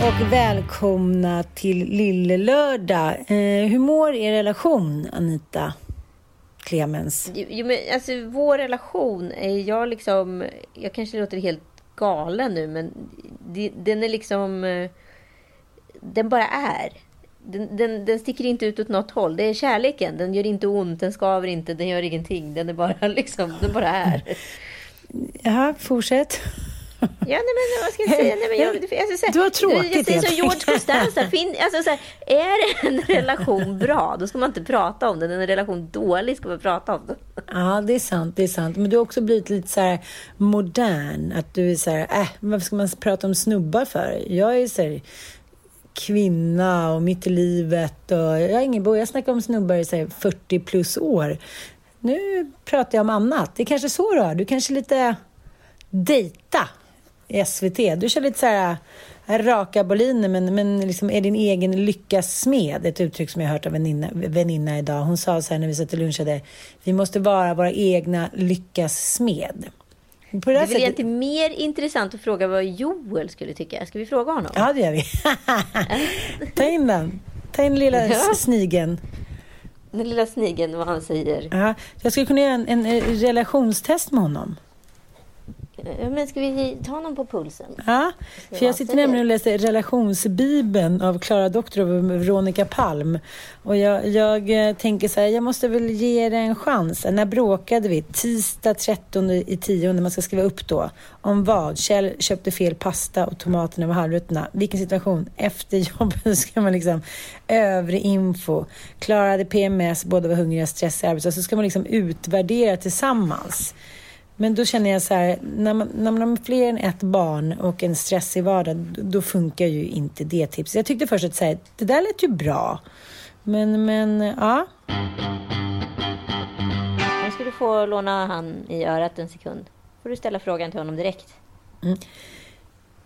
Och välkomna till Lille Lördag. Eh, hur mår er relation, Anita Clemens? Jo, men alltså vår relation är jag liksom... Jag kanske låter helt galen nu, men det, den är liksom... eh, Den bara är. Den, den, den sticker inte ut åt något håll. Det är kärleken. Den gör inte ont, den skaver inte, den gör ingenting. Den är bara liksom... Den bara är. Jaha, fortsätt. Ja, nej, men vad ska jag säga? Nej, men jag, jag, ska säga Du har tråkigt, Jag säger som George Costanza. Fin, alltså, så här, är en relation bra, då ska man inte prata om den. Är en relation dålig, ska man prata om den. Ja, det är sant, det är sant. Men du har också blivit lite så här modern. Att du är så här, äh, varför ska man prata om snubbar för? Jag är så här, kvinna och mitt i livet och jag har ingen bo. Jag snackar om snubbar i så här 40 plus år. Nu pratar jag om annat. Det är kanske så du har. Du kanske är lite dejta i SVT. Du kör lite så här äh, raka boliner men, men liksom är din egen lyckas smed. Ett uttryck som jag hört av en väninna, väninna idag. Hon sa så här när vi satt och lunchade. Vi måste vara våra egna lyckas smed. På det, Det är sättet, egentligen mer intressant att fråga vad Joel skulle tycka. Ska vi fråga honom? Ja, det gör vi. Ta in den. Ta in lilla Ja. snigen. Den lilla snigeln, vad han säger. Ja, jag skulle kunna göra en, en eh, relationstest med honom. Eh, men ska vi ta honom på pulsen? Ja, för jag sitter nämligen och läser relationsbibeln av Klara Doktorov och Veronica Palm. Och jag, jag eh, tänker så här, jag måste väl ge det en chans. När bråkade vi? Tisdag 13 i 10, man ska skriva upp då. Om vad? Kjell köpte fel pasta och tomaterna var halvruttna. Vilken situation? Efter jobbet ska man liksom övrig info. Klara hade PMS, båda var hungriga, stressiga, arbetslösa. Så ska man liksom utvärdera tillsammans. Men då känner jag så här, när man, när man har fler än ett barn och en stressig vardag, då- då funkar ju inte det tipset. Jag tyckte först att så här, det där lät ju bra. Men, men ja. Nu ska du få låna han i örat en sekund. får du ställa frågan till honom direkt.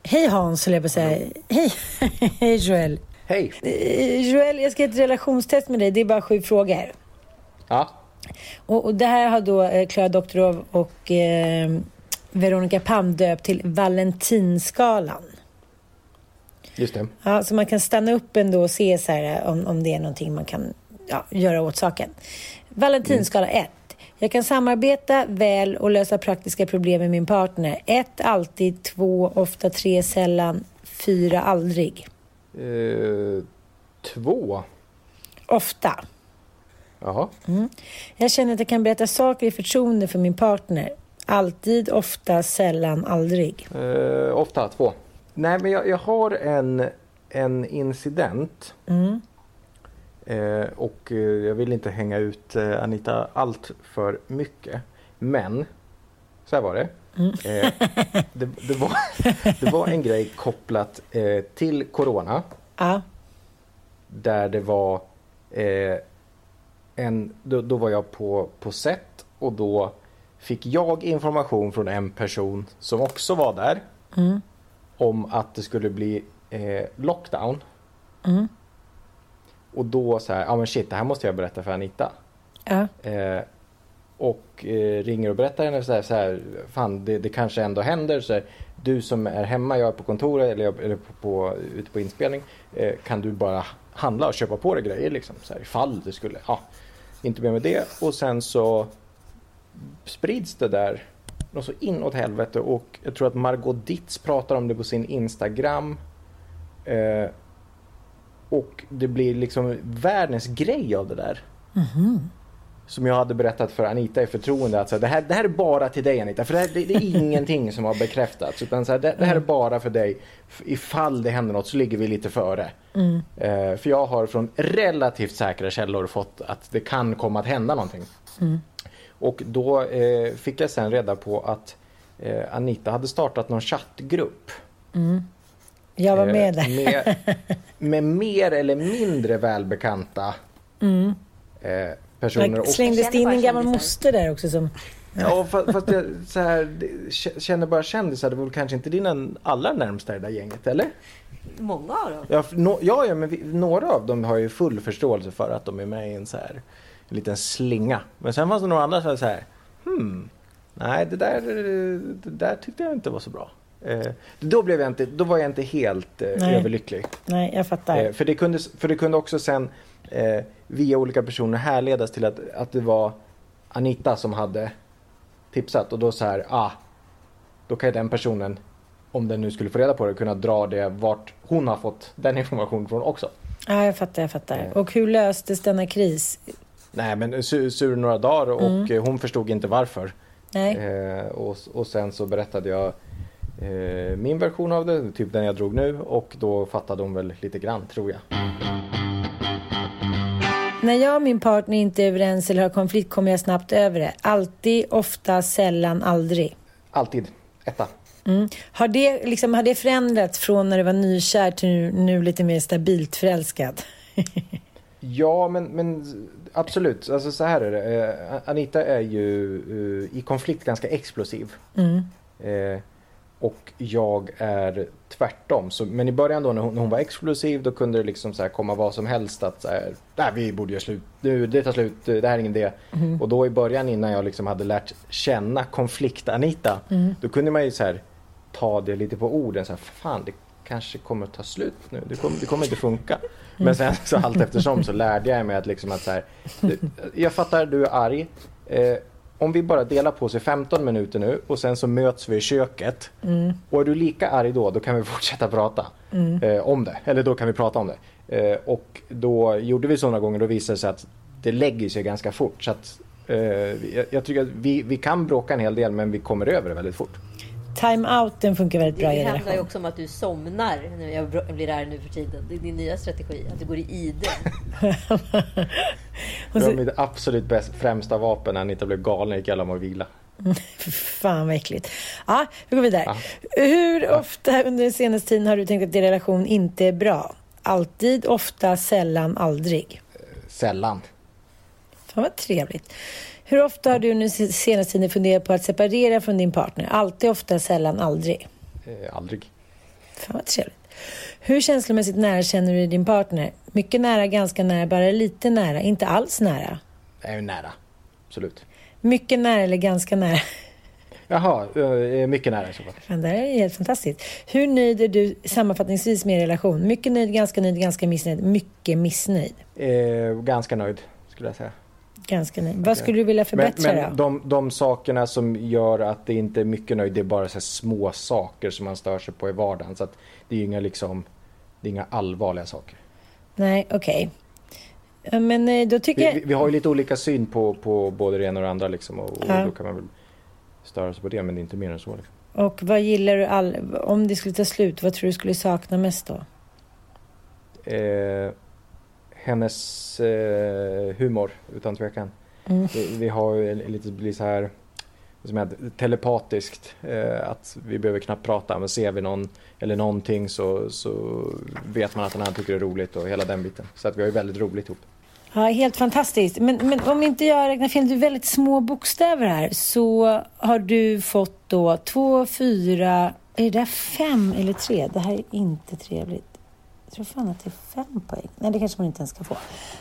Hej Hans, höll jag på säga. Hej, hej Joel. Hej! Eh, Joel, jag ska göra ett relationstest med dig. Det är bara sju frågor. Ja, Och, och det här har då eh, Klara Doktorov och eh, Veronica Palm döpt till Valentinskalan. just det. Ja, så man kan stanna upp ändå och se så här, eh, om, om det är någonting man kan ja, göra åt saken. Valentinskala 1. Jag kan samarbeta väl och lösa praktiska problem med min partner. 1. Alltid. 2. Ofta. 3. Sällan. 4. Aldrig. Eh, två. Ofta. Jaha. Jag känner att jag kan berätta saker i förtroende för min partner. Alltid, ofta, sällan, aldrig. Eh, ofta två. Nej, men jag, jag har en, en incident. Eh, och eh, jag vill inte hänga ut eh, Anita allt för mycket. Men, så här var det. Eh, det, det, var, det var en grej kopplat eh, till Corona. Ja. Där det var en, då, då var jag på, på set och då fick jag information från en person som också var där mm. om att det skulle bli eh, lockdown. Mm. Och då så här, ja men shit, det här måste jag berätta för Anita. Ja. Eh, och eh, ringer och berättar henne så här, så här fan det, det, kanske ändå händer. Så här, du som är hemma, jag är på kontoret eller, jag, eller på, på, ute på inspelning. Eh, kan du bara handla och köpa på dig grejer liksom. Så här, ifall det skulle, ja. Inte mer med det. Och sen så sprids det där något så inåt helvete. Och jag tror att Margot Ditz pratar om det på sin Instagram. Eh, och det blir liksom världens grej av det där. Mm-hmm. Som jag hade berättat för Anita i förtroende att så här, det, här, det här är bara till dig Anita. För det, här, det, det är ingenting som har bekräftats. Utan så här, det, det, här är bara för dig. Ifall det händer något så ligger vi lite före. Mm. Eh, för jag har från relativt säkra källor fått att det kan komma att hända någonting. Mm. Och då eh, fick jag sen reda på att eh, Anita hade startat någon chattgrupp. Mm. Jag var med där. Med, med mer eller mindre välbekanta mm. eh, personer. Och, Slängdes det in en gammal moster där också? Som... Ja, fast, fast jag så här, känner bara kändisar. Det var väl kanske inte dina allra närmsta i det där gänget, eller? Många av dem. Ja, no, ja, ja men vi, några av dem har ju full förståelse för att de är med i en så här en liten slinga. Men sen fanns det några andra som var så här, hmm, nej det där, det där tyckte jag inte var så bra. Eh, då, blev jag inte, då var jag inte helt eh, överlycklig. Nej, jag fattar. Eh, för, det kunde, för det kunde också sen eh, via olika personer härledas till att, att det var Anita som hade tipsat och då så här, ah, då kan ju den personen, om den nu skulle få reda på det, kunna dra det vart hon har fått den informationen från också. Ja, jag fattar, jag fattar. Och hur löstes denna kris? Nej, men sur, sur några dagar och mm. hon förstod inte varför. Nej. Eh, och, och sen så berättade jag eh, min version av det, typ den jag drog nu och då fattade hon väl lite grann, tror jag. När jag och min partner inte är överens eller har konflikt kommer jag snabbt över det. Alltid, ofta, sällan, aldrig. Alltid. Etta. Mm. Har, det, liksom, har det förändrats från när du var nykär till nu, nu lite mer stabilt förälskad? ja, men, men absolut. Alltså så här är det. Eh, Anita är ju uh, i konflikt ganska explosiv. Mm. Eh, och jag är tvärtom. Så, men i början då när hon, när hon var explosiv då kunde det liksom så komma vad som helst att så här, Nej, vi borde göra slut nu, det tar slut, det här är ingen idé. Mm. Och då i början innan jag liksom hade lärt känna konflikt-Anita mm. då kunde man ju så här, ta det lite på orden. Så här, fan, det kanske kommer ta slut nu. Det kommer, det kommer inte funka. Men sen så allt eftersom så lärde jag mig att liksom att så här, jag fattar, du är arg. Eh, om vi bara delar på sig 15 minuter nu och sen så möts vi i köket. Mm. Och är du lika arg då, då kan vi fortsätta prata mm. eh, om det. Eller då kan vi prata om det. Eh, och då gjorde vi så några gånger, då visade det sig att det lägger sig ganska fort. Så att, eh, jag, jag, tycker att vi, vi kan bråka en hel del men vi kommer över det väldigt fort. Time-outen funkar väldigt bra det, i Det handlar ju också om att du somnar när jag blir arg nu för tiden. Det är din nya strategi, att du går i ide. det var mitt absolut bäst, främsta vapen när Anita blev galen gick alla och vila. Fan vad äckligt. Ja, vi går vidare. Ja. Hur ja. ofta under den senaste tiden har du tänkt att din relation inte är bra? Alltid, ofta, sällan, aldrig? Sällan. Fan vad trevligt. Hur ofta har du nu senaste tiden funderat på att separera från din partner? Alltid, ofta, sällan, aldrig? Eh, aldrig. Fan vad trevligt. Hur känslomässigt nära känner du din partner? Mycket nära, ganska nära, bara lite nära, inte alls nära? Är nära, absolut. Mycket nära eller ganska nära? Jaha, eh, mycket nära i så fall. Fan, det här är helt fantastiskt. Hur nöjd är du sammanfattningsvis med er relation? Mycket nöjd, ganska nöjd, ganska missnöjd, mycket missnöjd? Eh, ganska nöjd, skulle jag säga. Ganska nöjd. Vad skulle du vilja förbättra men, men de, de sakerna som gör att det inte är mycket nöjd, det är bara så små saker som man stör sig på i vardagen. Så att det är inga liksom, det är inga allvarliga saker. Nej, okej. Okay. Men eh, då tycker vi, jag... Vi, har ju lite olika syn på, på både det ena och det andra liksom. Och, och ja. då kan man väl störa sig på det, men det är inte mer än så. Liksom. Och vad gillar du, all... om det skulle ta slut, vad tror du skulle sakna mest då? Eh, hennes eh, humor utan tvekan. Mm. Vi, vi, har ju lite blir så här som är telepatiskt eh, att vi behöver knappt prata men ser vi någon eller någonting så, så vet man att den här tycker det är roligt och hela den biten. Så att vi har ju väldigt roligt ihop. Ja, helt fantastiskt. Men, men om inte jag räknar fel, det är väldigt små bokstäver här, så har du fått då två, fyra, är det där fem eller tre? Det här är inte trevligt. Tror fan att det är fem poäng. Nej, det kanske man inte ens ska få.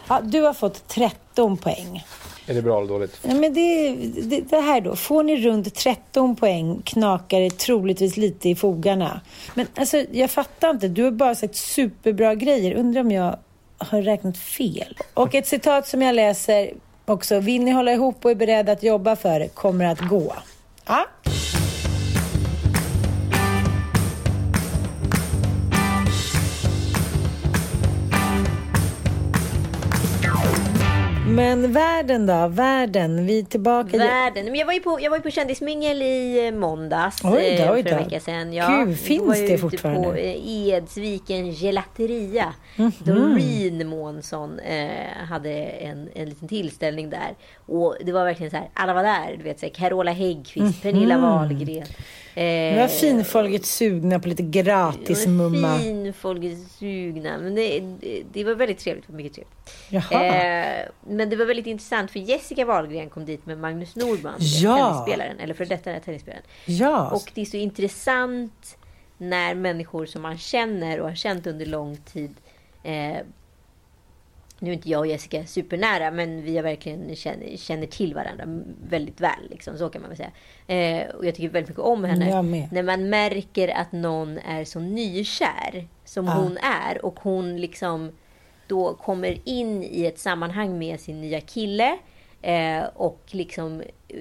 Ja, du har fått 13 poäng. Är det bra eller dåligt? Ja, men det, det, det här då. Får ni runt 13 poäng knakar det troligtvis lite i fogarna. Men alltså, jag fattar inte. Du har bara sagt superbra grejer. Undrar om jag har räknat fel. Och ett citat som jag läser också. Vill ni hålla ihop och är beredda att jobba för det kommer att gå. Ja. Men världen då? Världen? Vi är tillbaka... Världen. Men jag var ju på, jag var på kändismingel i eh, måndags. Oj då, eh, oj för då. en vecka sedan. Ja, Gud, finns var jag det ute fortfarande? på eh, Edsviken gelateria. Mhm. Doreen Månsson eh, hade en, en liten tillställning där. Och det var verkligen så här, alla var där. Du vet, så här, Carola Häggkvist, Pernilla Wahlgren. Eh, Nu var finfolket sugna på lite gratis mumma. Finfolket sugna. Men det, det, det var väldigt trevligt. Var mycket trevligt. Eh, men det var väldigt intressant för Jessica Wahlgren kom dit med Magnus Norman, Ja. tennisspelaren, eller för detta tennisspelaren. Ja. Och det är så intressant när människor som man känner och har känt under lång tid eh, nu är inte jag och Jessica supernära, men vi har verkligen känner, känner till varandra väldigt väl. Liksom, så kan man väl säga. Eh, och jag tycker väldigt mycket om henne. När man märker att någon är så nykär som Ja. hon är och hon liksom då kommer in i ett sammanhang med sin nya kille eh, och liksom eh,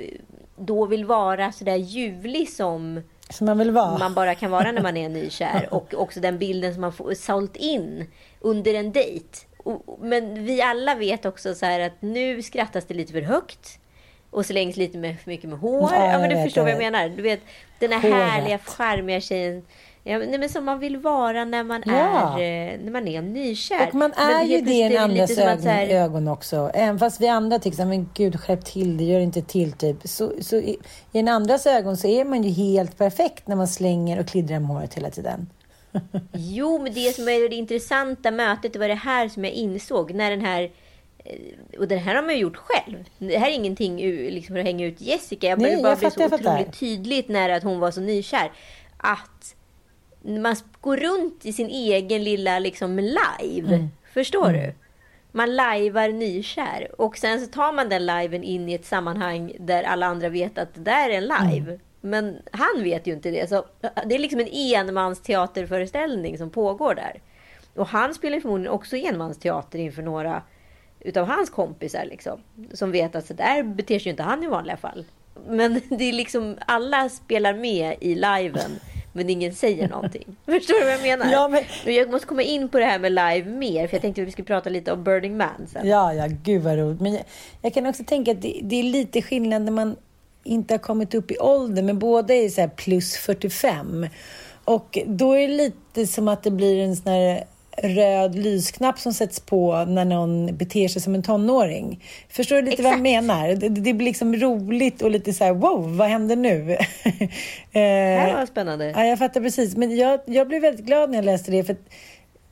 då vill vara sådär ljuvlig som Som man vill vara. man bara kan vara när man är nykär. Och också den bilden som man får sålt in under en dejt. Och- Men vi alla vet också så att nu skrattas det lite för högt. Och slängs lite med, för mycket med hår. Ja, Ja, men du förstår vad jag menar. Du vet, den här Håret. härliga, charmiga tjejen. Ja, nej, men som man vill vara när man, Ja. är, eh, när man är nykär. Och man är ju det i andras ögon, här- ögon också. Även fast vi andra tycker men gud skärp till det, gör inte till typ. Så, så i, i en andras ögon så är man ju helt perfekt när man slänger och kliddrar med håret hela tiden. Jo, men det som är det intressanta mötet, det var det här som jag insåg. När den här eh, och det här har man ju gjort själv. Det här är ingenting liksom, för att hänga ut Jessica. Jag Nej, började bara jag bli fattar, så otroligt tydligt när att hon var så nykär. Att man går runt i sin egen lilla liksom, live. Mm. Förstår du? Man lajvar nykär. Och sen så tar man den liven in i ett sammanhang där alla andra vet att det där är en live. Mm. Men han vet ju inte det. Så det är liksom en enmansteaterföreställning som pågår där. Och han spelar förmodligen också enmansteater inför några utav hans kompisar. Liksom, som vet att så där beter sig inte han i vanliga fall. Men det är liksom, alla spelar med i liven. Men ingen säger någonting. Förstår du vad jag menar? Ja, men- Jag måste komma in på det här med live mer. För jag tänkte att vi skulle prata lite om Burning Man sen. Ja, ja, gud vad roligt. Men jag, jag kan också tänka att det, det är lite skillnad när man inte har kommit upp i ålder, men båda är så här plus 45. Och då är det lite som att det blir en sån här röd lysknapp som sätts på när någon beter sig som en tonåring. Förstår du lite vad jag Exakt. menar? Det, det blir liksom roligt och lite så här, wow, vad händer nu? Det här Eh, var spännande. Ja, jag fattar precis. Men jag, jag blev väldigt glad när jag läste det. För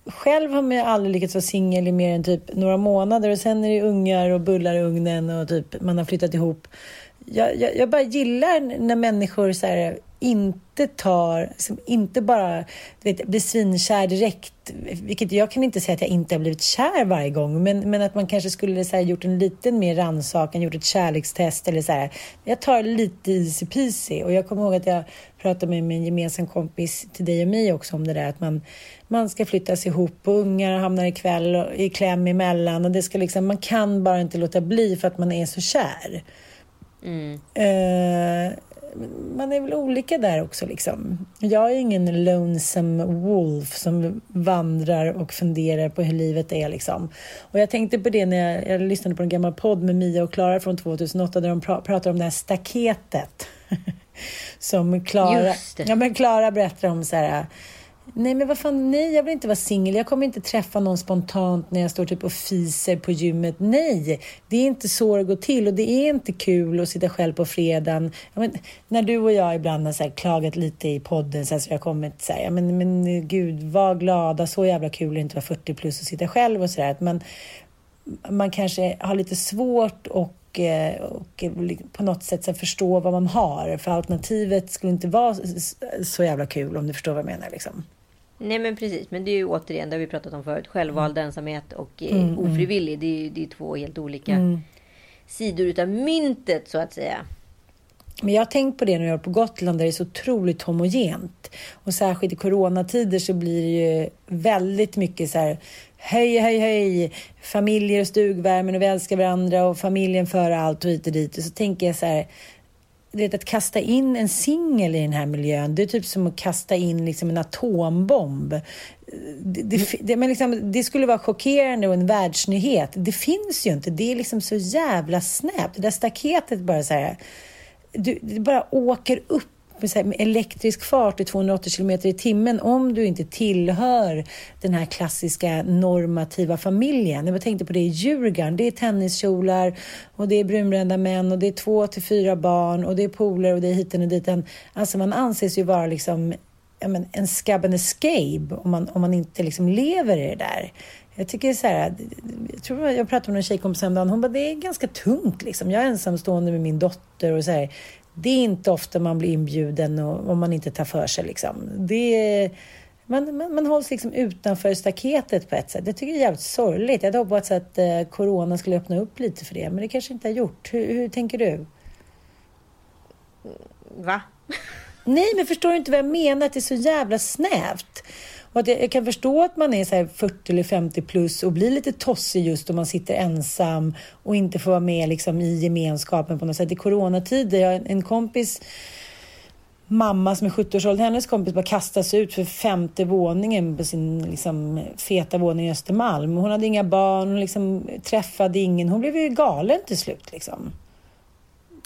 själv har man ju aldrig lyckats vara singel i mer än typ några månader. Och sen är det ungar och bullar i ugnen och typ man har flyttat ihop. Jag, jag, jag bara gillar när människor så här, inte tar, som inte bara du vet, blir svinkär direkt. Vilket jag kan inte säga att jag inte har blivit kär varje gång. Men, men att man kanske skulle så här, gjort en liten mer rannsakan, gjort ett kärlekstest eller så här. Jag tar lite easy peasy. Och jag kommer ihåg att jag pratade med min gemensam kompis till dig och mig också om det där att man, man ska flyttas ihop och ungar hamnar i kväll och, i kläm emellan och det ska liksom, man kan bara inte låta bli för att man är så kär. Eh, man är väl olika där också liksom. Jag är ingen lonesome wolf som vandrar och funderar på hur livet är liksom. Och jag tänkte på det när jag, jag lyssnade på en gammal podd med Mia och Klara från 2008 där de pra, pratar om det här staketet. som Klara, ja men Klara berättar om så här Nej men vad fan, nej jag vill inte vara singel. Jag kommer inte träffa någon spontant när jag står typ och fiser på gymmet. Nej, det är inte så det går till och det är inte kul att sitta själv på fredagen. Men, när du och jag ibland har så här, klagat lite i podden så, här, så jag har kommit så här, men, men gud, var glada, alltså, så jävla kul att inte vara 40 plus och sitta själv och sådär. Men man kanske har lite svårt och, eh, och på något sätt så förstå vad man har. För alternativet skulle inte vara så jävla kul om du förstår vad jag menar. Liksom. Nej men precis, men det är ju återigen, det har vi pratat om förut, självvald mm. ensamhet och eh, mm, mm, ofrivillig. Det är ju det är två helt olika mm. sidor utav myntet så att säga. Men jag har tänkt på det när jag är på Gotland där det är så otroligt homogent. Och särskilt i coronatider så blir det ju väldigt mycket så här hej, hej, hej, familjer och stugvärmen och vi älskar varandra och familjen för allt och hit och dit. Och så tänker jag så här, vet, att kasta in en singel i den här miljön, det är typ som att kasta in liksom en atombomb. Det, det, det, men liksom, det skulle vara chockerande och en världsnyhet. Det finns ju inte. Det är liksom så jävla snävt. Det där staketet bara så här du, du bara åker upp med elektrisk fart i 280 kilometer i timmen om du inte tillhör den här klassiska normativa familjen. Jag tänkte på det i Djurgården. Det är tenniskjolar och det är brunbrända män och det är två till fyra barn och det är poler och det är hiten och diten. Alltså man anses ju vara liksom men, en scab and escape om man, om man inte liksom lever i det där. Jag tycker så här, jag tror jag pratade med en tjejkompis häromdagen, hon bara, det är ganska tungt liksom. Jag är ensamstående med min dotter och så här, det är inte ofta man blir inbjuden och, om man inte tar för sig liksom. Det man, man, man hålls liksom utanför staketet på ett sätt. Jag tycker det är jävligt sorgligt. Jag hade hoppats att eh, corona skulle öppna upp lite för det, men det kanske inte har gjort. Hur, hur tänker du? Va? Nej, men förstår du inte vad jag menar? Att det är så jävla snävt. Och att jag, jag, kan förstå att man är så 40 eller 50 plus och blir lite tossig just om man sitter ensam och inte får vara med liksom i gemenskapen på något sätt. I coronatider, jag en kompis mamma som är 70-årsåldern, hennes kompis bara kastas ut för femte våningen på sin liksom, feta våning i Östermalm. Hon hade inga barn, hon liksom, träffade ingen. Hon blev ju galen till slut. Liksom.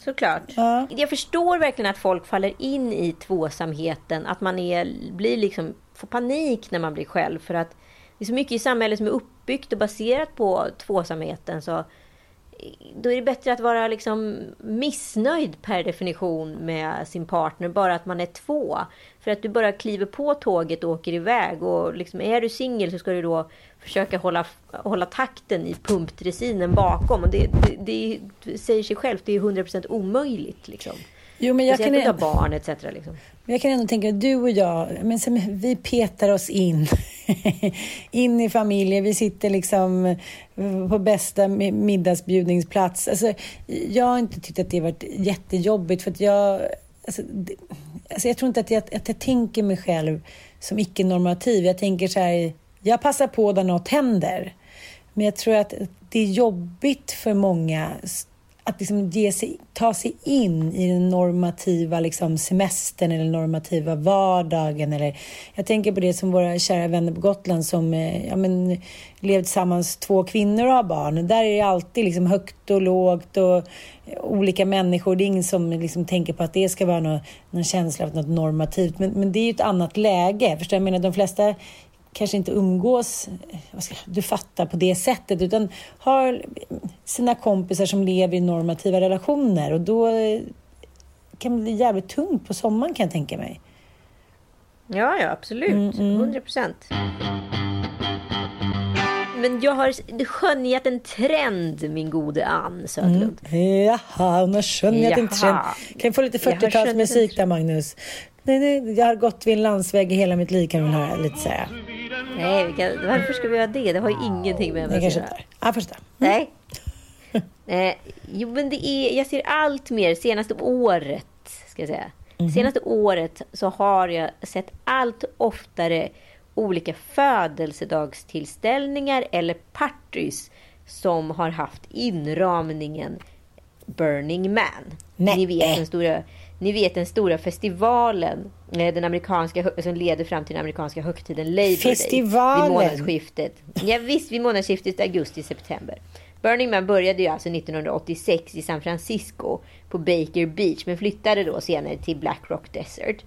Såklart. Ja. Jag förstår verkligen att folk faller in i tvåsamheten. Att man är, blir liksom får panik när man blir själv. För att det är så mycket i samhället som är uppbyggt och baserat på tvåsamheten. Så då är det bättre att vara liksom missnöjd per definition med sin partner, bara att man är två. För att du bara kliver på tåget och åker iväg. Och liksom, är du singel så ska du då försöka hålla, hålla takten i pumpdressinen bakom. Och det, det, det säger sig självt, det är 100% omöjligt. Liksom. Jo, men jag kan ändå... barn etc. Liksom. Jag kan ändå tänka att du och jag, men sen, vi petar oss in. in i familjen. Vi sitter liksom på bästa middagsbjudningsplats. Alltså, jag har inte tyckt att det har varit jättejobbigt för att jag... Alltså, det, alltså jag tror inte att jag, att jag tänker mig själv som icke-normativ. Jag tänker så här, jag passar på där något händer. Men jag tror att det är jobbigt för många att liksom ge sig, ta sig in i den normativa liksom semestern eller normativa vardagen. Eller, jag tänker på det som våra kära vänner på Gotland som eh, ja, men, lever tillsammans, två kvinnor och har barn. Där är det alltid liksom högt och lågt och eh, olika människor. Det är ingen som liksom tänker på att det ska vara någon, någon känsla av något normativt. Men, men det är ju ett annat läge. Förstår jag menar, de flesta kanske inte umgås, du fattar, på det sättet utan har sina kompisar som lever i normativa relationer och då kan det bli jävligt tungt på sommaren kan jag tänka mig. Ja, ja absolut. Mm, mm. 100 procent. Men jag har skönjat en trend, min gode Ann Söderlund. Mm. Jaha, hon har skönjat en trend. Kan jag få lite 40-talsmusik där, Magnus? Nej, nej, jag har gått vid en landsväg i hela mitt liv kan man höra lite säga. Nej, kan, varför ska vi göra det? Det har ju ingenting med mig att göra. Ja, förstå. Nej. eh, jo, men det är, jag ser allt mer senaste året, ska jag säga. Mm. Senaste året så har jag sett allt oftare olika födelsedagstillställningar eller partys som har haft inramningen Burning Man. Nej. Ni vet den stora ni vet den stora festivalen den amerikanska, som leder fram till den amerikanska högtiden Labor festivalen. Day. Vid månadsskiftet. Ja, visst, vid månadsskiftet augusti-september. Burning Man började ju alltså 1986 i San Francisco på Baker Beach men flyttade då senare till Black Rock Desert.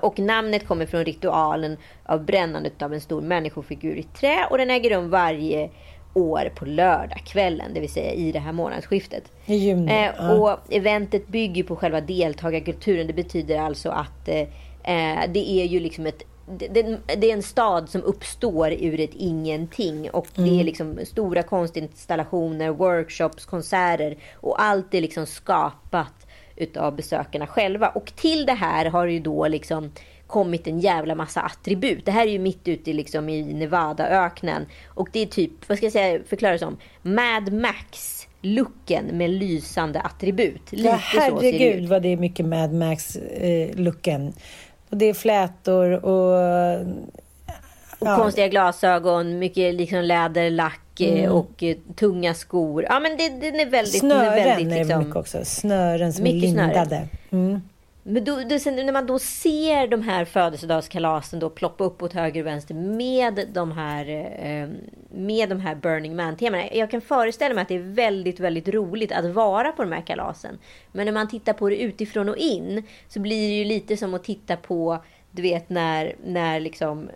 Och namnet kommer från ritualen av brännandet av en stor människofigur i trä och den äger rum varje år på lördagskvällen, det vill säga i det här månadsskiftet. I juni. Eh, ja. Och eventet bygger på själva deltagarkulturen. Det betyder alltså att eh, eh, det är ju liksom ett det, det, det är en stad som uppstår ur ett ingenting. Och det är liksom stora konstinstallationer, workshops, konserter. Och allt är liksom skapat utav besökarna själva. Och till det här har ju då liksom kommit en jävla massa attribut. Det här är ju mitt ute liksom i Nevadaöknen. Och det är typ, vad ska jag säga, förklara som? Mad Max looken med lysande attribut. Lite Ja, herregud vad det är mycket Mad Max-looken. och det är flätor och... Och Ja. konstiga glasögon, mycket liksom läderlack eh, och eh, tunga skor. Ja men det, den är väldigt... den Snören är väldigt, är det liksom, mycket också. Snören som är lindade. Mm. Men då, då, sen, när man då ser de här födelsedagskalasen då ploppa upp åt höger och vänster med de här, eh, med de här Burning Man-temana. Jag kan föreställa mig att det är väldigt, väldigt roligt att vara på de här kalasen. Men när man tittar på det utifrån och in så blir det ju lite som att titta på, du vet när, när liksom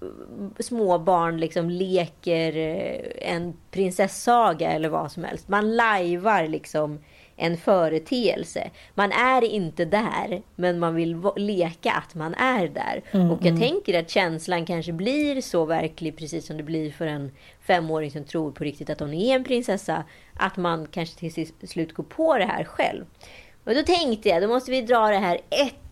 eh, småbarn liksom leker eh, en prinsessaga eller vad som helst. Man lajvar liksom en företeelse. Man är inte där, men man vill leka att man är där. och jag tänker att känslan kanske blir så verklig, precis som det blir för en femåring som tror på riktigt att hon är en prinsessa, att man kanske till slut går på det här själv. Och då tänkte jag, då måste vi dra det här ett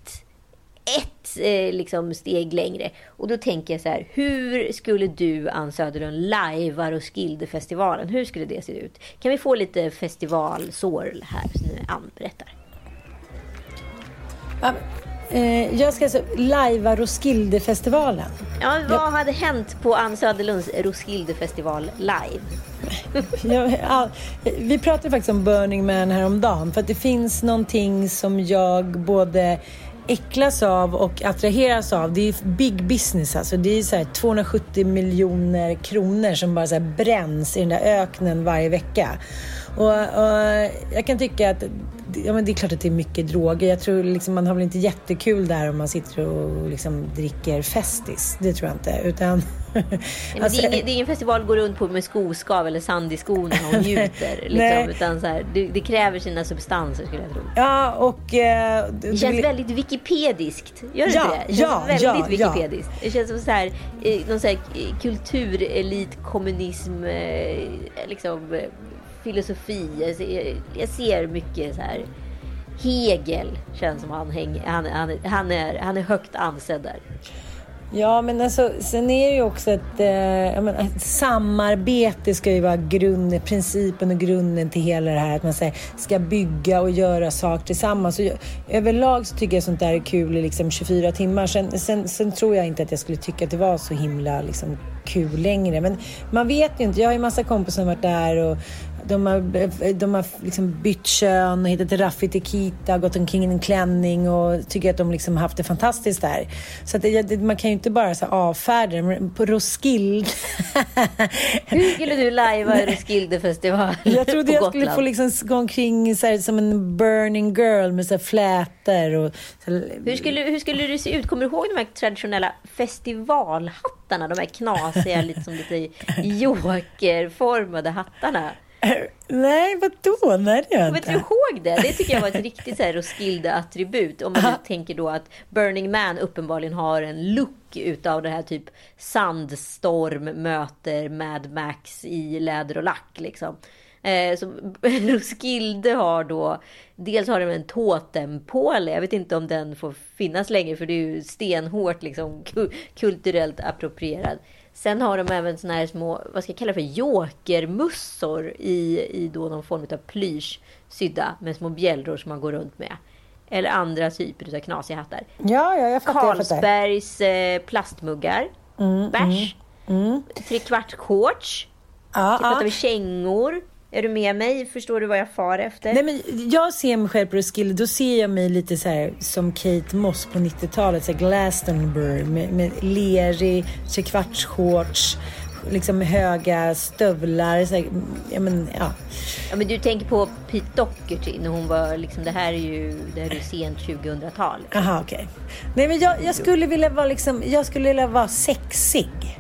ett eh, liksom steg längre. Och då tänker jag så här, hur skulle du, Ann Söderlund, lajva Roskildefestivalen? Hur skulle det se ut? Kan vi få lite festivalsår här, så Ann berättar? Ja, eh, jag ska alltså lajva Roskildefestivalen. Ja, vad hade hänt på Ann Söderlunds Roskildefestival live? Jag, all, vi pratade faktiskt om Burning Man häromdagen. För att det finns någonting som jag både äcklas av och attraheras av. Det är big business alltså. Det är så här 270 miljoner kronor som bara så här bränns i den där öknen varje vecka. Och, och jag kan tycka att ja, men det är klart att det är mycket droger. Jag tror liksom man har väl inte jättekul där om man sitter och liksom dricker Festis. Det tror jag inte. Utan, Nej, Alltså, det, är ingen, det är ingen festival att gå runt på med skoskav eller sand i skorna och njuter. Liksom, utan så här, det, det kräver sina substanser skulle jag tro. Ja, och... Eh, Det känns väldigt wikipediskt. Gör det Ja, inte det? Det känns ja, väldigt ja, ja. wikipediskt. Det känns som så här, eh, någon så här eh, kulturelit, kommunism, eh, liksom, filosofi. Jag ser, jag ser mycket så här. Hegel känns som han, häng, han, han, han, är, han är högt ansedd där. Ja, men alltså, sen är det ju också ett, eh, menar, ett samarbete ska ju vara grunden, principen och grunden till hela det här. Att man här, ska bygga och göra saker tillsammans. Och jag, överlag så tycker jag sånt där är kul i liksom 24 timmar. Sen, sen, sen tror jag inte att jag skulle tycka att det var så himla liksom, kul längre. Men man vet ju inte. Jag har ju massa kompisar som varit där och de har, de har liksom bytt kön och hittat Raffi Tequita, gått omkring i en klänning och tycker att de liksom haft det fantastiskt där. Så att det, man kan ju inte bara så avfärda det. På Roskilde... Hur skulle du lajva Roskildefestival jag trodde jag skulle få liksom gå omkring så här, som en burning girl med så här flätor och... Så här, Hur skulle, hur skulle det se ut? Kommer du ihåg de här traditionella festivalhattarna? De här knasiga, lite som lite jokerformade hattarna. Nej, vadå? Nej, det gör jag Kommer inte du inte. ihåg det? Det tycker jag var ett riktigt så här Roskilde-attribut. Om man nu tänker då att Burning Man uppenbarligen har en look utav det här typ Sandstorm möter Mad Max i läder och lack liksom. Eh, så Roskilde har då, dels har de en totempåle, jag vet inte om den får finnas längre för det är ju stenhårt liksom ku- kulturellt approprierad. Sen har de även såna här små, vad ska jag kalla det för, jokermussor i, i då någon form av plysch sydda med små bjällror som man går runt med. Eller andra typer av knasiga hattar. Ja, ja, jag fattar. Carlsbergs eh, plastmuggar. Mm, Bärs. Trekvarts-shorts. Ja, Så pratar ja. vi kängor. Är du med mig? Förstår du vad jag far efter? Nej, men jag ser mig själv på Roskilde, då ser jag mig lite så här som Kate Moss på 90-talet, så här Glastonbury med, med lerig trekvartsshorts, liksom höga stövlar. Så här, ja, men, ja. Ja, men du tänker på Pete Doherty när hon var liksom, det här är ju, det här är ju sent 2000-tal. Aha, okej. Nej, men jag, jag skulle vilja vara liksom, jag skulle vilja vara sexig.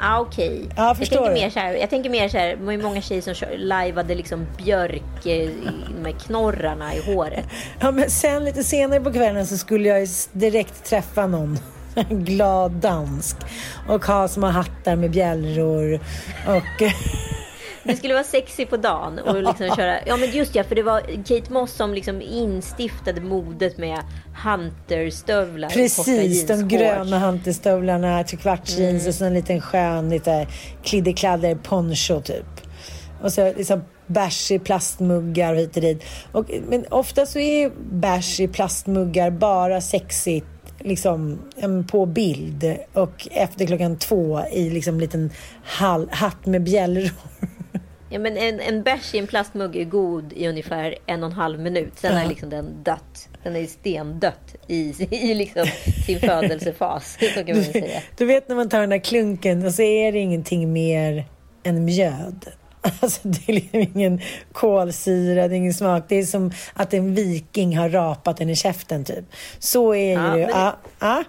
Ah, okej. Ja, jag, tänker mer så här, jag tänker mer så här, det var ju många tjejer som kör, lajvade liksom björk eh, här knorrarna i håret. Ja, men sen lite senare på kvällen så skulle jag direkt träffa någon. glad dansk och ha små hattar med bjällror och Det skulle vara sexy på dagen och liksom köra... Ja men just ja, för det var Kate Moss som liksom instiftade modet med hunterstövlar. Precis, de gröna hunterstövlarna, trekvartsjeans och så en liten skön lite kliddekladder poncho typ. Och så liksom bärs i plastmuggar och hit och dit. Och, men ofta så är bärs i plastmuggar bara sexigt liksom på bild och efter klockan två i liksom liten hall, hatt med bjällror. Ja men en, en bärs i en plastmugg är god i ungefär en och en halv minut. Sen Ja. är liksom den dött. Den är stendött i, i liksom sin födelsefas. Så kan man säga. Du vet när man tar den där klunken och så är det ingenting mer än mjöd. Alltså det är liksom ingen kolsyra, det är ingen smak. Det är som att en viking har rapat den i käften typ. Så är Ja, ju men det. det- Ja, ja.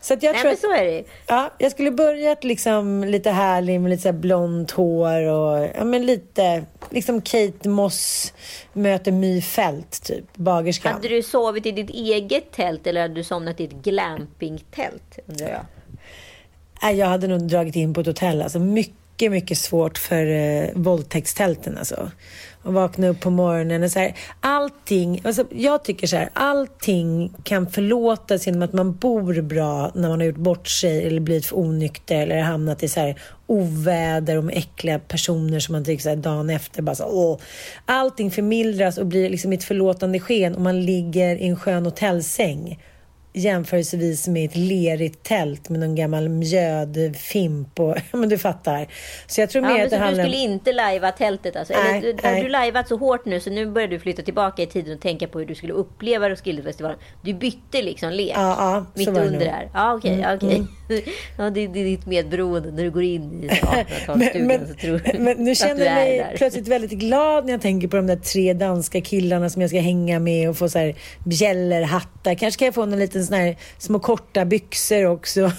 Så att jag Nej tror men så är det ja, jag skulle börjat liksom lite härlig med lite så här blont hår och ja, men lite liksom Kate Moss möter My Fält typ, bagerskan. Hade du sovit i ditt eget tält eller hade du somnat i ett glampingtält? Undrar jag. Nej, jag hade nog dragit in på ett hotell. Alltså mycket, mycket svårt för eh, våldtäktstälten alltså. Och vakna upp på morgonen och så här. Allting, alltså jag tycker så här, allting kan förlåtas genom att man bor bra när man har gjort bort sig eller blivit för onykter eller hamnat i så här oväder och med äckliga personer som man tycker så här dagen efter bara så, åh. Allting förmildras och blir liksom i ett förlåtande sken om man ligger i en skön hotellsäng jämförelsevis med ett lerigt tält med någon gammal mjödfimp och men du fattar. Så jag tror Ja, mer men att det du handlar skulle om... inte lajva tältet alltså? Nej, Eller, du- nej. har du lajvat så hårt nu så nu börjar du flytta tillbaka i tiden och tänka på hur du skulle uppleva Roskildefestivalen. Du bytte liksom lek Ja, ja, mitt det under nog. där. Ja, okej. Mm, okej. Ja, det, det är ditt medberoende när du går in i Men, 1800-talsstudion. men, så tror du men nu känner du jag mig där. plötsligt väldigt glad när jag tänker på de där tre danska killarna som jag ska hänga med och få så här bjällerhattar. Kanske kan jag få någon liten sån här små korta byxor också.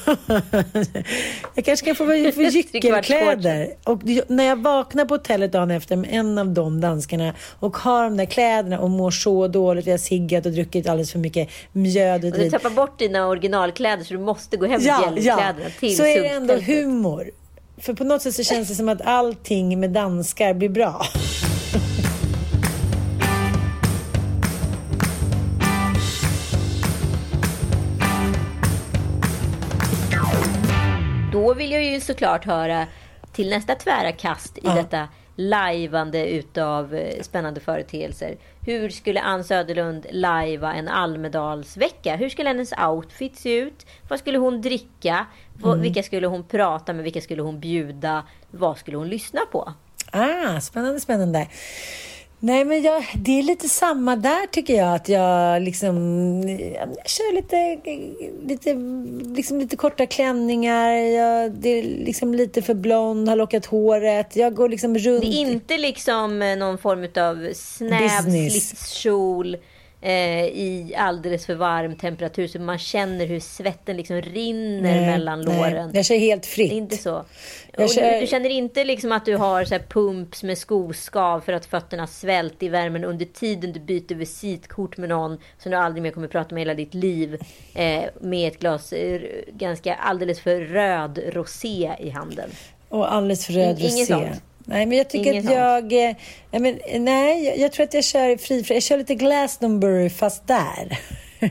jag kanske kan få, gyckelkläder. Och när jag vaknar på hotellet dagen efter med en av de danskarna och har de där kläderna och mår så dåligt. Vi har siggat och druckit alldeles för mycket mjöd och Och du drit. tappar bort dina originalkläder så du måste gå hem med Ja, ja. till Så är det ändå humor. För på något sätt så känns det som att allting med danskar blir bra. Då vill jag ju såklart höra till nästa tvära kast i detta lajvande utav eh, spännande företeelser. Hur skulle Ann Söderlund lajva en Almedalsvecka? Hur skulle hennes outfit se ut? Vad skulle hon dricka? Vad- Vilka skulle hon prata med? Vilka skulle hon bjuda? Vad skulle hon lyssna på? Ah, spännande, spännande. Nej, men jag, det är lite samma där tycker jag. Att jag liksom jag kör lite, lite, liksom lite korta klänningar. Jag, det är liksom lite för blond, har lockat håret. Jag går liksom runt. Det är inte liksom eh, någon form av snäv slitskjol eh, i alldeles för varm temperatur så man känner hur svetten liksom rinner mellan låren. Jag kör helt Det är fritt. inte så. Kör- du, du känner inte liksom att du har så här pumps med skoskav för att fötterna svält i värmen under tiden du byter visitkort med någon som du aldrig mer kommer prata med hela ditt liv. Eh, med ett glas eh, ganska alldeles för röd rosé i handen. Och alldeles för röd In- inget rosé. sånt. Nej, men jag tycker Inget att jag... eh, men, nej, jag, jag tror att jag kör fri, fri. Jag kör lite Glastonbury fast där.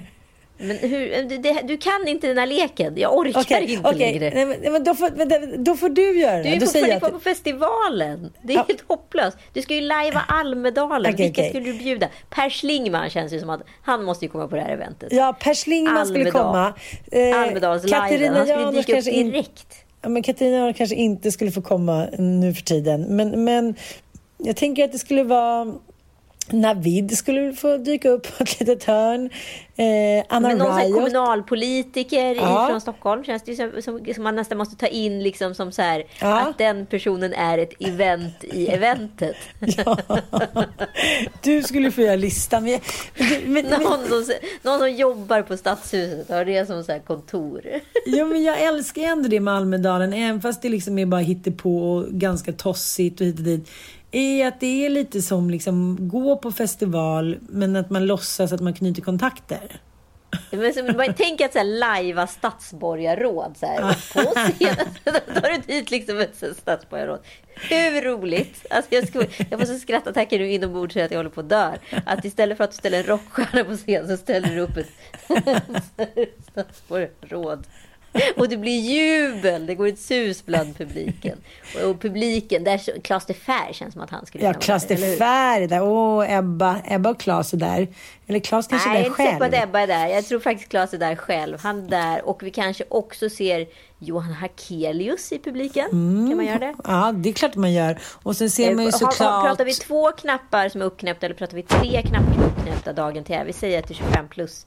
Men hur, det, det, du kan inte den här leken. Jag orkar Okej, inte okej. längre. Nej, men, men då, får, men, då får du göra det. Du är då fortfarande jag kvar att, på festivalen. Det är Ja. helt hopplöst. Du ska ju lajva Almedalen. Okej, Vilka okej. skulle du bjuda? Per Schlingman känns ju som att han måste ju komma på det här eventet. Ja, Per Schlingman skulle Almedal. komma. Eh, Almedalsliven. Han skulle dyka upp direkt. Ja, men Katarina kanske inte skulle få komma nu för tiden. Men, men jag tänker att det skulle vara... Navid skulle få dyka upp på ett litet hörn. Eh, Anna Men någon Riot. kommunalpolitiker Ja. från Stockholm känns det ju som, som, som man nästan måste ta in liksom som så här, Ja. att den personen är ett event i eventet. Ja. Du skulle få göra listan. Men, men, men, Någon som, någon som jobbar på Stadshuset har det som så här kontor. Jo, men jag älskar ändå det med Almedalen, även fast det liksom är bara hittepå och ganska tossigt och hit och dit. Är att det är lite som liksom gå på festival, men att man låtsas att man knyter kontakter. Men så, man, tänk att så här, lajva stadsborgarråd så här, på scenen. Då tar du dit liksom ett så stadsborgarråd. Hur roligt? Alltså jag, skulle, jag får så skrattattacker nu inombords så att jag håller på att dö. Att istället för att du ställer en rockstjärna på scen så ställer du upp ett stadsborgarråd. Och det blir jubel. Det går ett sus bland publiken. Och, och publiken, där Klas de Fär känns som att han skulle Ja, vara de Fär är där. Åh, Ebba, Ebba och Klas är där. Eller Klas kanske Nej, är jag där är inte säker på själv. att Ebba är där. Jag tror faktiskt Klas är där själv. Han är där. Och vi kanske också ser Johan Hakelius i publiken. Kan man göra det? Ja, det är klart man gör. Och sen ser man ju Eh, har- har- såklart... Pratar vi två knappar som är uppknäppta eller pratar vi tre knappar som är uppknäppta dagen till? Vi säger till 25 plus.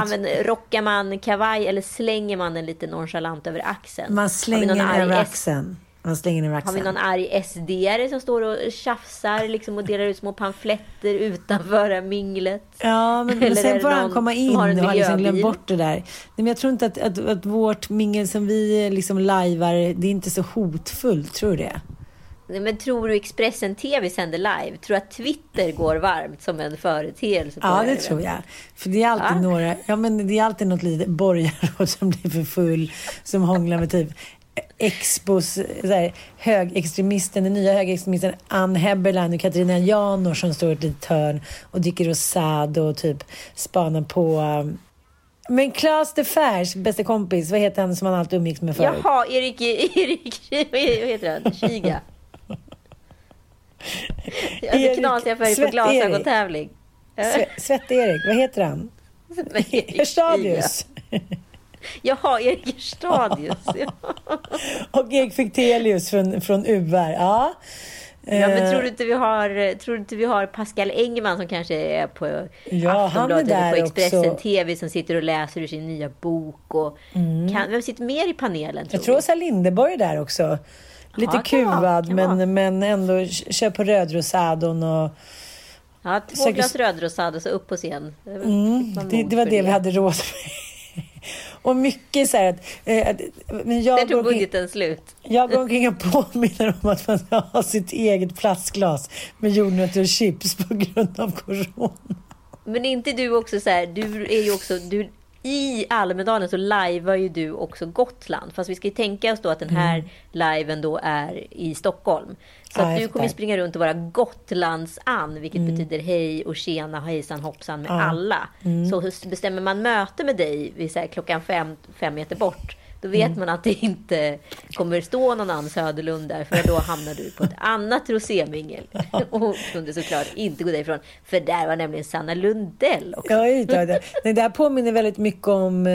Använder, rockar man kavaj eller slänger man den lite nonchalant över axeln? Man slänger den över axeln. Man slänger den Har vi någon arg SD-are som står och tjafsar liksom, och delar ut små pamfletter utanför det här minglet? Ja, men, men sen får han komma in har och har liksom glömt bort det där. Nej, men jag tror inte att, att, att vårt mingel som vi liksom lajvar, det är inte så hotfullt, tror du det? Men tror du Expressen TV sänder live? Tror du att Twitter går varmt som en företeelse? Ja, det tror jag. För det är alltid Ja. några, ja men det är alltid något litet borgarråd som blir för full, som hånglar med typ Expos här, högextremisten, den nya högerextremisten Ann Heberlein och Katarina Janouch som står i ett litet hörn och dricker rosado och typ spanar på um, men Claes de Fers bästa kompis, vad heter han som han alltid umgicks med förut? Jaha, Erik, Erik, vad heter han? Kiga? Alltså Erik knasiga färger på glasögontävling. Sve- Svett-Erik, vad heter han? Hörstadius. Jaha, Erik Stadius. Ja. Och Erik Fichtelius från, från UR. Ja. ja, men Eh, tror du, inte vi har, tror du inte vi har Pascal Engman som kanske är på Ja, Aftonbladet eller på Expressen också. TV som sitter och läser ur sin nya bok? Och kan, vem sitter mer i panelen? Tror Jag tror? Åsa Linderborg är där också. Lite Ja, vara. kuvad, Kan men, vara. men ändå kör på rödrosadon och... Ja, två Säkert- glas rödrosad och så upp på scen. Det, Mm, det, det var det vi hade råd med. Och mycket så här att... Eh, att men Där jag, går tog budgeten slut. jag går omkring och påminner om att man ska ha sitt eget plastglas med jordnötter och chips på grund av corona. Men är inte du också så här, du är ju också, du, i Almedalen så lajvar ju du också Gotland. Fast vi ska ju tänka oss då att den här liven då är i Stockholm. Så Mm. Ja, att du kommer springa runt och vara Gotlands-Ann, vilket betyder hej och tjena, hejsan hoppsan med Mm. Ja. Mm. alla. Så bestämmer man möte med dig vid så klockan fem, fem meter bort, då vet Mm. man att det inte kommer stå någon Ann Söderlund där, för då hamnar du på ett annat rosémingel. Och kunde såklart inte gå därifrån, för där var nämligen Sanna Lundell också. Ja, det. Nej, det här påminner väldigt mycket om eh,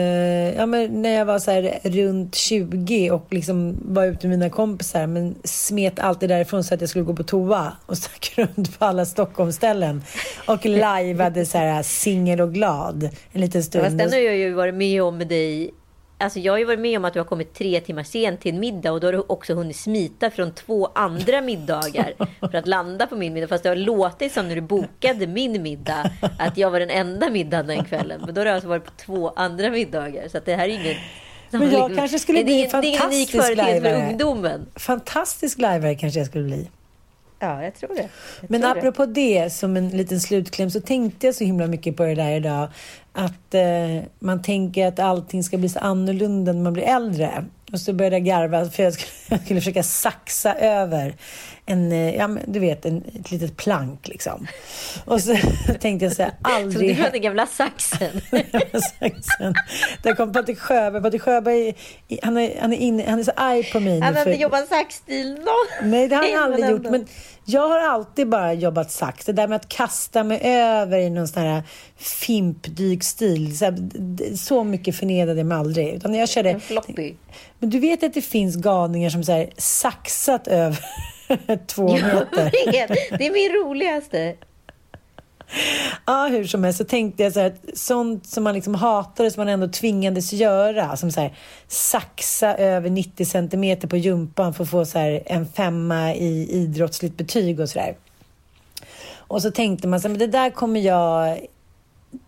ja, men när jag var så här runt 20 och liksom var ute med mina kompisar men smet alltid därifrån så att jag skulle gå på toa och stack runt på alla Stockholmsställen och lajvade så här singel och glad en liten stund. Fast den har jag ju varit med om med dig. Alltså jag har ju varit med om att du har kommit tre timmar sent till en middag och då har du också hunnit smita från två andra middagar för att landa på min middag. Fast det har låtit som när du bokade min middag att jag var den enda middagen den kvällen. Men då har du alltså varit på två andra middagar. Så det här är ingen... Men jag kanske skulle bli unik fantastisk lajvare. Fantastisk lajvare kanske jag skulle bli. Ja, jag tror det. Jag Men tror det. apropå det, som en liten slutkläm, så tänkte jag så himla mycket på det där idag. Att eh, man tänker att allting ska bli så annorlunda när man blir äldre. Och så började jag garva för jag skulle, jag skulle försöka saxa över en, eh, ja men du vet, en, ett litet plank liksom. Och så tänkte jag så här, aldrig... du har den gamla saxen. saxen. Där kom Patrik Sjöberg. Patrik Sjöberg, han är, han är, inne, han är så arg på mig. Han har för- inte jobbat saxstil någon. Nej, det har han aldrig gjort. Men jag har alltid bara jobbat sax. Det där med att kasta mig över i någon sån här fimpdykstil. Så, här, så mycket förnedrade mig aldrig. Utan jag körde... En floppy. Men du vet att det finns galningar som så här, saxat över två meter. Det är min roligaste. Ja, hur som helst så tänkte jag så här, att sånt som man liksom hatade som man ändå tvingades göra. Som så här, saxa över 90 centimeter på jumpan för att få så här, en femma i idrottsligt betyg och sådär. Och så tänkte man så här, men det där kommer jag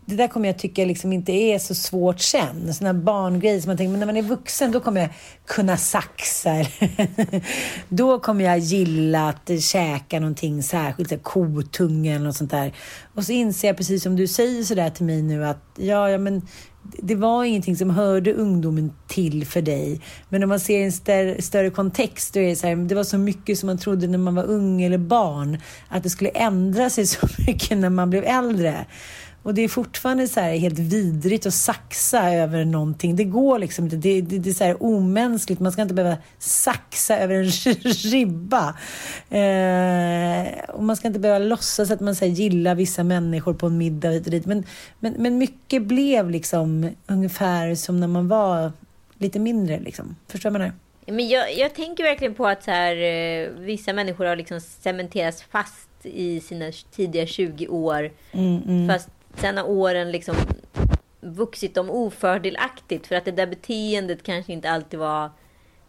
det där kommer jag tycka liksom inte är så svårt sen. Sådana barngrejer som man tänker, men när man är vuxen då kommer jag kunna saxa. då kommer jag gilla att käka någonting särskilt, kotunga eller något sånt där. Och så inser jag precis som du säger sådär till mig nu att ja, ja men det var ingenting som hörde ungdomen till för dig. Men om man ser en större, större kontext, då är det så här, det var så mycket som man trodde när man var ung eller barn, att det skulle ändra sig så mycket när man blev äldre. Och det är fortfarande så här helt vidrigt att saxa över någonting. Det går liksom inte. Det, det, det, är så här omänskligt. Man ska inte behöva saxa över en ribba. Eh, och man ska inte behöva låtsas att man så här, gillar vissa människor på en middag hit och dit. Men, men, men mycket blev liksom ungefär som när man var lite mindre. Liksom. Förstår du vad jag menar? Men jag, jag tänker verkligen på att så här, eh, vissa människor har liksom cementerats fast i sina tidiga 20 år. Mm, mm. Fast sen har åren liksom vuxit dem ofördelaktigt för att det där beteendet kanske inte alltid var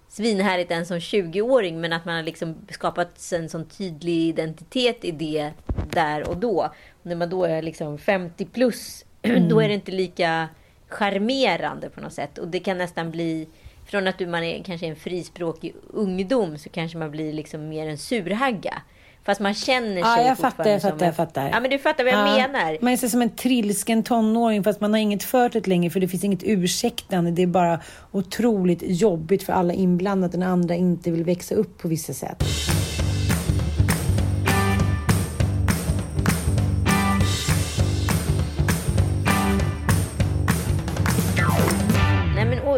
svinhärligt ens som 20-åring men att man har liksom skapat en sån tydlig identitet i det där och då. Och när man då är liksom 50 plus mm. då är det inte lika charmerande på något sätt och det kan nästan bli från att man är kanske en frispråkig ungdom så kanske man blir liksom mer en surhagga. Fast man känner sig ja, jag fattar, jag fattar, jag fattar. Ja, men du fattar vad jag ja, menar. Man är som en trilsken tonåring fast man har inget förtet längre för det finns inget ursäktande. Det är bara otroligt jobbigt för alla inblandade när andra inte vill växa upp på vissa sätt.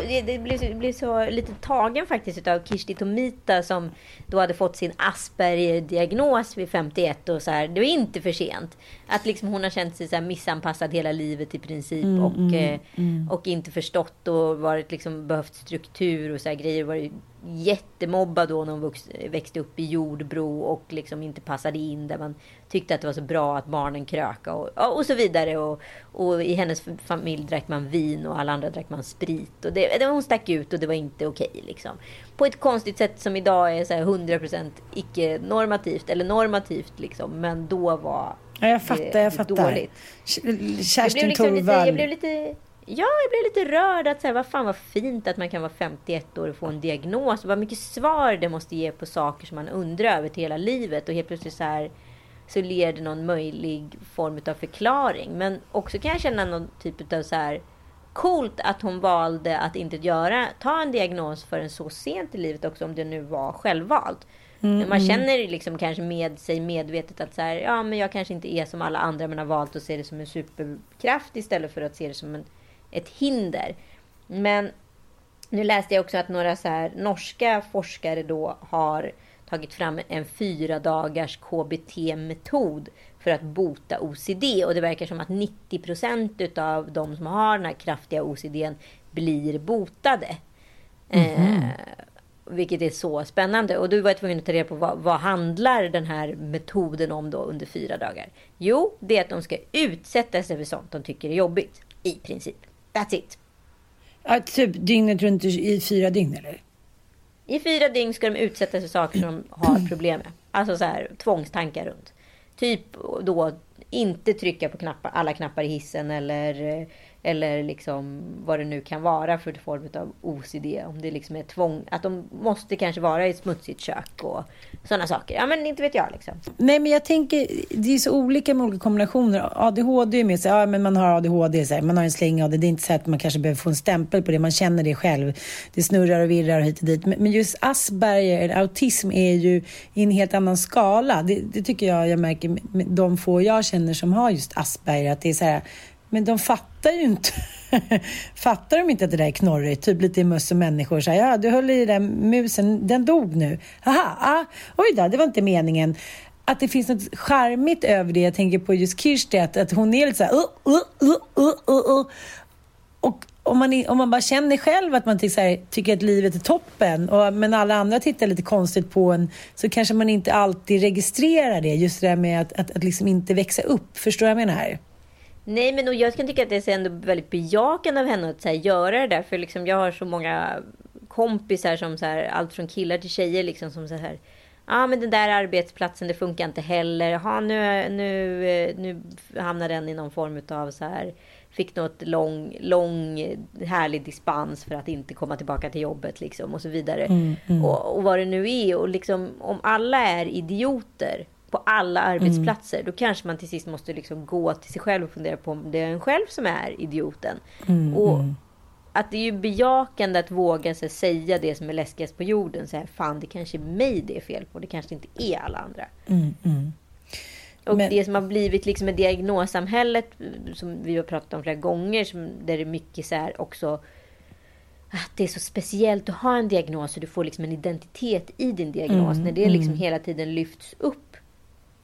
det, det blev, blev, så lite tagen faktiskt av Kirsti Tomita som då hade fått sin Asperger-diagnos vid 51 och så här, det var inte för sent. Att liksom hon har känt sig så missanpassad hela livet i princip mm, och, mm, eh, mm. och inte förstått och varit liksom behövt struktur och så här grejer. Varit jättemobbad då när hon växte upp i Jordbro och liksom inte passade in där man tyckte att det var så bra att barnen kröka och, och så vidare. Och, och i hennes familj drack man vin och alla andra drack man sprit. Och det, det, hon stack ut och det var inte okej. Okay, liksom. På ett konstigt sätt som idag är så här 100% icke-normativt eller normativt. Liksom. Men då var ja, jag fattar, det, jag fattar. dåligt. Kerstin liksom Thorvall. jag blev lite Ja, jag blev lite rörd. att säga, Vad fan vad fint att man kan vara 51 år och få en diagnos. Vad mycket svar det måste ge på saker som man undrar över till hela livet. Och helt plötsligt så här så leder någon möjlig form av förklaring. Men också kan jag känna någon typ av så här coolt att hon valde att inte göra, ta en diagnos förrän så sent i livet också om det nu var självvalt. Mm, man mm. känner liksom kanske med sig medvetet att så här, ja men jag kanske inte är som alla andra men har valt att se det som en superkraft istället för att se det som en ett hinder. Men nu läste jag också att några så här norska forskare då har tagit fram en fyra dagars KBT-metod för att bota OCD. Och det verkar som att 90 procent av de som har den här kraftiga OCDn blir botade. Mm -hmm. eh, vilket är så spännande. Och du var tvungen att ta reda på vad, vad handlar den här metoden om då under fyra dagar? Jo, det är att de ska utsätta sig för sånt de tycker är jobbigt. I princip. That's it. Ja, typ dygnet runt i fyra dygn eller? I fyra dygn ska de utsätta sig för saker som de har problem med. Alltså så här tvångstankar runt. Typ då inte trycka på knappar, alla knappar i hissen eller eh, eller liksom vad det nu kan vara för form av OCD. Om det liksom är tvång. Att de måste kanske vara i ett smutsigt kök och sådana saker. Ja men inte vet jag liksom. Nej men jag tänker, det är så olika med olika kombinationer. ADHD är med sig, ja men man har ADHD, så här, man har en släng av det. Det är inte så att man kanske behöver få en stämpel på det. Man känner det själv. Det snurrar och virrar och hit och dit. Men just Asperger, eller autism, är ju i en helt annan skala. Det, det tycker jag jag märker med de få jag känner som har just Asperger. Att det är så här men de fattar ju inte. fattar de inte att det där är knorrigt? Typ lite möss och människor. Så här, ja, du höll i den musen, den dog nu. Aha, ah, oj då, det var inte meningen. Att det finns något charmigt över det. Jag tänker på just Kirsti, att, att hon är lite så här... Uh, uh, uh, uh, uh. uh, uh. Och om man, om man bara känner själv att man tycker, här, tycker att livet är toppen, och, men alla andra tittar lite konstigt på en, så kanske man inte alltid registrerar det. Just det där med att, att, att liksom inte växa upp. Förstår du vad jag menar? Nej, men jag kan tycka att det är ändå väldigt bejakande av henne att så här, göra det där. För liksom, jag har så många kompisar som så här, allt från killar till tjejer liksom som så här, Ja, men den där arbetsplatsen, det funkar inte heller. Ja, nu, nu, eh, nu hamnar den i någon form av så här fick något lång, lång härlig dispens för att inte komma tillbaka till jobbet liksom och så vidare. Mm, mm. Och, och, vad det nu är och liksom om alla är idioter på alla arbetsplatser, mm. då kanske man till sist måste liksom gå till sig själv och fundera på om det är en själv som är idioten. Mm, och mm. att det är ju bejakande att våga så, säga det som är läskigast på jorden. Så här, Fan, det kanske är mig det är fel på. Det kanske inte är alla andra. Mm, mm. Och Men... det som har blivit liksom ett diagnossamhället, som vi har pratat om flera gånger, som, där det är mycket så här också att det är så speciellt att ha en diagnos och du får liksom en identitet i din diagnos. Mm, när det liksom mm. hela tiden lyfts upp,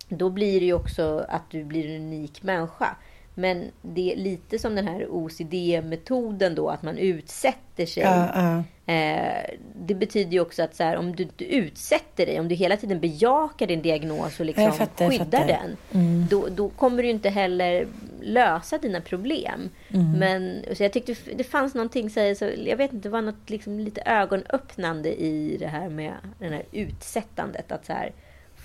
då blir det ju också att du blir en unik människa. Men det är lite som den här OCD-metoden då, att man utsätter sig. Uh, uh. Eh, det betyder ju också att så här, om du inte utsätter dig, om du hela tiden bejakar din diagnos och liksom fattar, skyddar den, mm. då, då, kommer du inte heller lösa dina problem. Mm. Men så jag tyckte det fanns någonting, så, så, jag vet inte, det var något liksom lite ögonöppnande i det här med det här utsättandet. Att så här,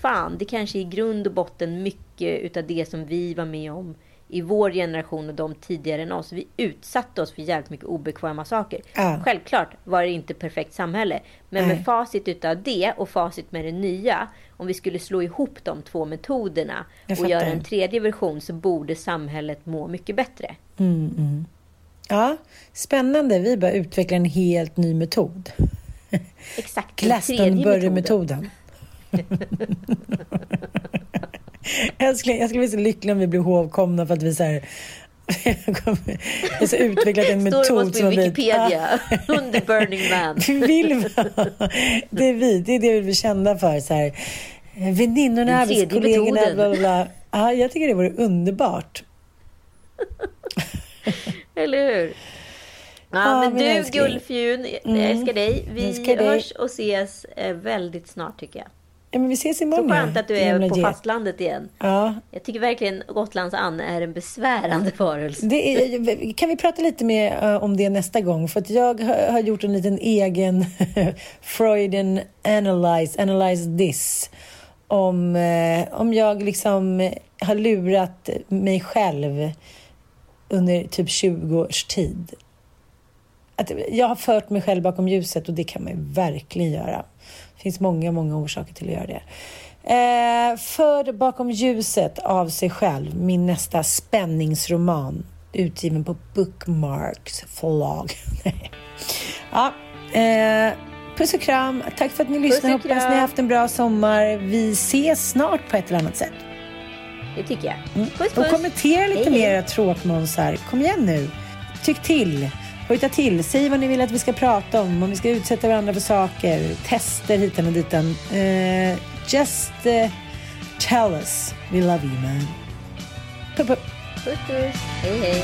fan, det kanske är i grund och botten mycket utav det som vi var med om i vår generation och de tidigare än oss. Vi utsatte oss för jävligt mycket obekväma saker. Ja. Självklart var det inte perfekt samhälle. Men Nej. med facit utav det och facit med det nya. Om vi skulle slå ihop de två metoderna och göra en tredje version så borde samhället må mycket bättre. Mm, mm. Ja, spännande. Vi bara utveckla en helt ny metod. Exakt. Glastonbury-metoden. Jag, skulle, jag skulle bli så lycklig om vi blev hovkomna för att vi så här, jag har utvecklat en metod Står det Wikipedia under Burning Man. vill det är vi, det är det vi vill känna för. Så här, väninnorna, arbetskollegorna, bla, bla, bla. Ja, jag tycker det vore underbart. Eller hur? Ja, ja men du Gullfjun, jag mm. älskar dig. Vi älskar dig. hörs och ses eh, väldigt snart tycker jag. Ja, men vi ses imorgon. Så skönt att du är på fastlandet igen. Ja. Jag tycker verkligen Gotlands Anne är en besvärande varelse. Är, kan vi prata lite mer uh, om det nästa gång? För att jag har, gjort en liten egen Freudian analyze, analyze this. Om, uh, om jag liksom har lurat mig själv under typ 20 års tid. Att jag har fört mig själv bakom ljuset och det kan man ju verkligen göra. Finns många, många orsaker till att göra det. Eh, för bakom ljuset av sig själv, min nästa spänningsroman utgiven på Bookmarks förlag. ja, eh, puss och kram. Tack för att ni lyssnade. Hoppas ni har haft en bra sommar. Vi ses snart på ett eller annat sätt. Det tycker jag. Mm. Puss, puss. Och kommentera lite hej, mer era tråkmånsar. Kom igen nu. Tyck till. Hojta till, säg vad ni vill att vi ska prata om, om vi ska utsätta varandra för saker, tester hitan och ditan. Uh, just uh, tell us. We love you man. Puss puss. Puss puss. Hej hej.